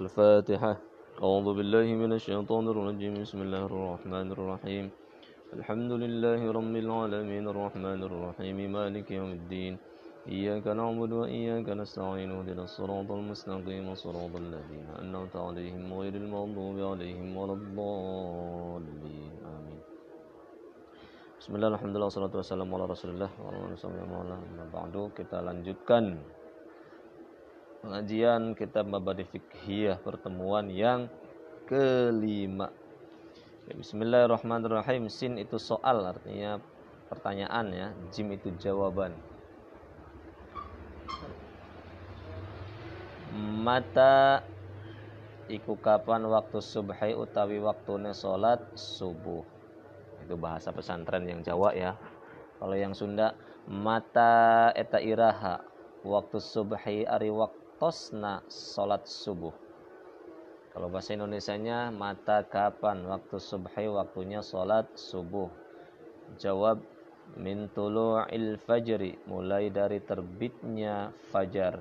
الفاتحة. أعوذ بالله من الشيطان الرجيم. بسم الله الرحمن الرحيم. الحمد لله رب العالمين الرحمن الرحيم. مالك يوم الدين. إياك نعبد وإياك نستعين. اهدنا الصراط المستقيم. صراط الذين أنعمت عليهم غير المغضوب عليهم ولا الضالين. آمين. بسم الله الحمد لله والصلاة والسلام على رسول الله. بعد kita lanjutkan pengajian kitab Mabadi Fikhiyah pertemuan yang kelima. Bismillahirrahmanirrahim. Sin itu soal artinya pertanyaan ya. Jim itu jawaban. Mata iku kapan waktu subhi utawi waktune salat subuh. Itu bahasa pesantren yang Jawa ya. Kalau yang Sunda mata eta iraha. Waktu subhi ari waktosna salat subuh kalau bahasa Indonesia-nya mata kapan waktu subhi waktunya salat subuh jawab min tulu'il fajri mulai dari terbitnya fajar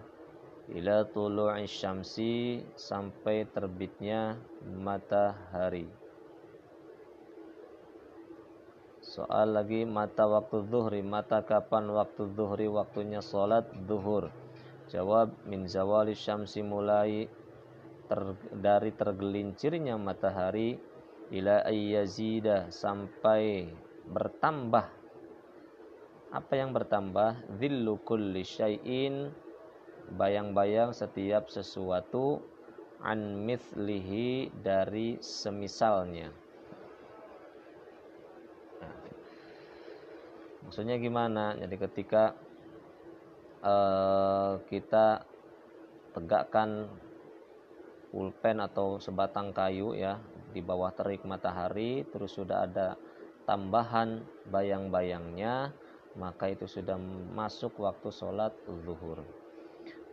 ila tulu'i syamsi sampai terbitnya matahari. Soal lagi mata waktu zuhri, mata kapan waktu zuhri waktunya salat zuhur. Jawab min zawali syamsi mulai ter, dari tergelincirnya matahari ila ayyazida sampai bertambah apa yang bertambah dhillu kulli syai'in bayang-bayang setiap sesuatu an mithlihi dari semisalnya. Nah, maksudnya gimana? Jadi ketika uh, kita tegakkan pulpen atau sebatang kayu ya di bawah terik matahari terus sudah ada tambahan bayang-bayangnya maka itu sudah masuk waktu sholat zuhur.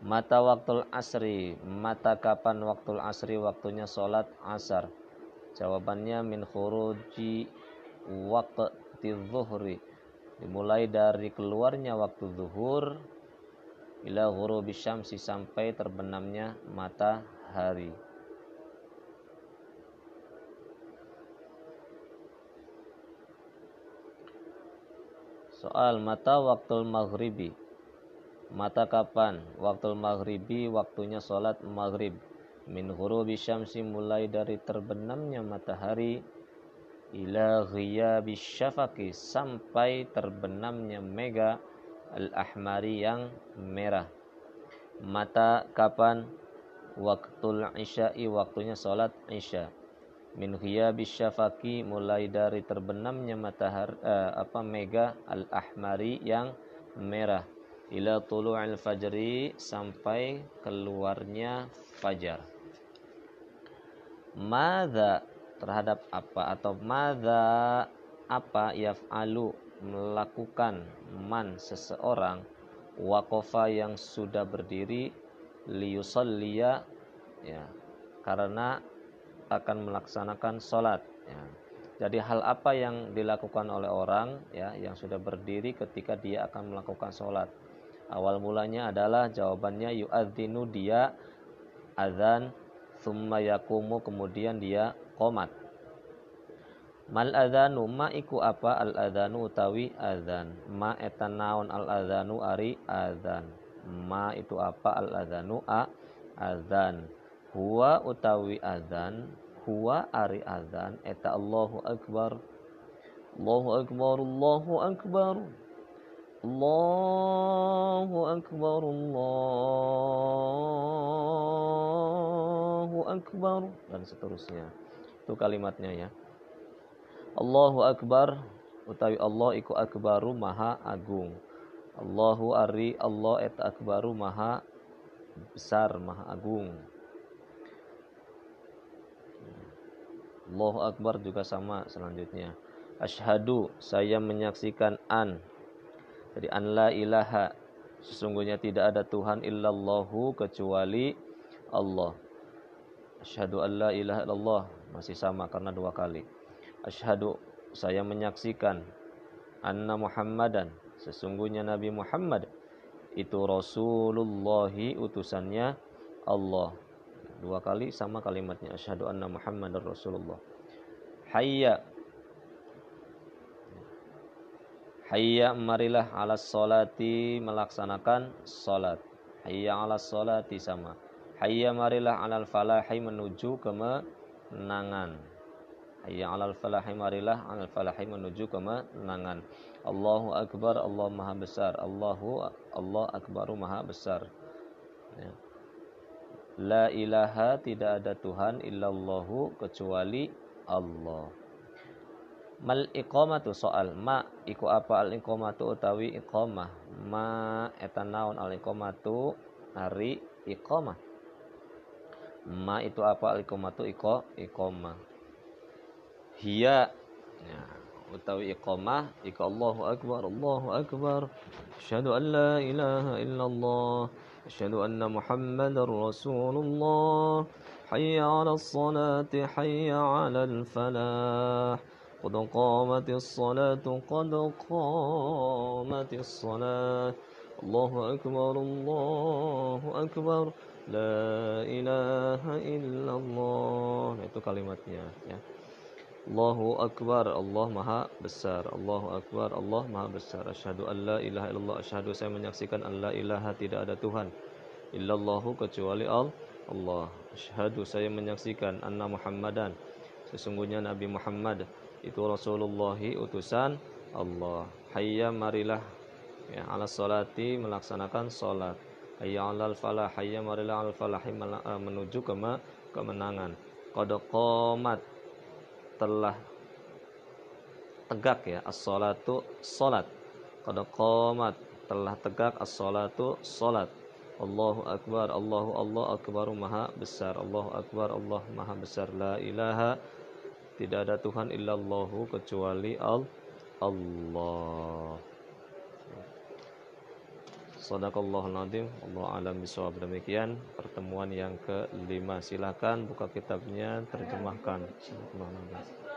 Mata waktu asri, mata kapan waktu asri waktunya sholat asar? Jawabannya min khuruji waktu zuhri. Dimulai dari keluarnya waktu zuhur ila ghurubi syamsi sampai terbenamnya matahari. Soal mata waktu maghribi Mata kapan? Waktu maghribi, waktunya sholat maghrib. Min ghurubi syamsi mulai dari terbenamnya matahari ila ghiyabi syafaqi sampai terbenamnya mega al-ahmari yang merah. Mata kapan? Waktul isya'i waktunya sholat isya. Min ghiyabi syafaqi mulai dari terbenamnya matahari eh, apa mega al-ahmari yang merah ila tulu'il fajri sampai keluarnya fajar. Mada terhadap apa atau mada apa yaf'alu melakukan man seseorang wakofa yang sudah berdiri liyusalliya ya karena akan melaksanakan sholat ya. Jadi hal apa yang dilakukan oleh orang ya yang sudah berdiri ketika dia akan melakukan sholat Awal mulanya adalah jawabannya yu'adzinu dia azan summa yakumu kemudian dia komat. Mal adzanu ma iku apa al adzanu utawi azan. Ma etan naon al adzanu ari azan. Ma itu apa al adzanu a azan. Huwa utawi azan, huwa ari azan eta Allahu akbar. Allahu akbar, Allahu akbar. Allahu Akbar Allahu Akbar dan seterusnya itu kalimatnya ya Allahu Akbar. Utawi Allah iku akbaru maha agung. Allahu ari Allah et akbaru maha besar maha agung. Allahu Akbar juga sama selanjutnya. Ashadu saya menyaksikan an. Jadi an la ilaha. Sesungguhnya tidak ada Tuhan illallahu kecuali Allah. Asyhadu an la ilaha illallah. Masih sama karena dua kali. Asyhadu saya menyaksikan anna Muhammadan sesungguhnya Nabi Muhammad. Itu Rasulullahi utusannya Allah. dua kali sama kalimatnya asyhadu anna muhammadar rasulullah. Hayya. Hayya marilah ala solati melaksanakan salat. Hayya ala solati sama. Hayya marilah alal falahi menuju kemenangan hayya alal falahi marilah alal falahi menuju kemenangan Allahu akbar Allah maha besar. Allahu Allah akbaru maha besar. Ya. La ilaha tidak ada Tuhan illallahu kecuali Allah. Mal iqamatu soal ma iku apa al iqamatu utawi iqamah? Ma etanaun al iqamatu? Hari iqamah. Ma itu apa al iqamatu? Iqamah hiya ya, utawi iqamah iku Allahu akbar Allahu akbar asyhadu an la ilaha illallah أن محمد رسول الله. حي على الصلاة حي على الفلاح. قد قامت الصلاة قد قامت الصلاة. الله أكبر الله أكبر. لا إله إلا الله. Itu kalimatnya ya. Allahu Akbar Allah Maha Besar. Allahu Akbar Allah Maha Besar. Asyhadu an la ilaha illallah Asyhadu saya menyaksikan an la ilaha tidak ada Tuhan Illallahu kecuali Allah. Asyhadu saya menyaksikan anna Muhammadan Sesungguhnya Nabi Muhammad itu Rasulullah utusan Allah. Hayya marilah ya, ala salati melaksanakan salat. Hayya alal falah Hayya marilah al falahi menuju ke kemenangan. Qad qamat telah tegak ya as-salatu salat. Qad qamat telah tegak as-salatu salat. Allahu akbar Allahu Allah akbar maha besar Allahu akbar Allah maha besar. La ilaha tidak ada Tuhan illallahu kecuali Allah Sadaqallahul nadim Allah alam bisawab demikian pertemuan yang kelima. Silakan buka kitabnya terjemahkan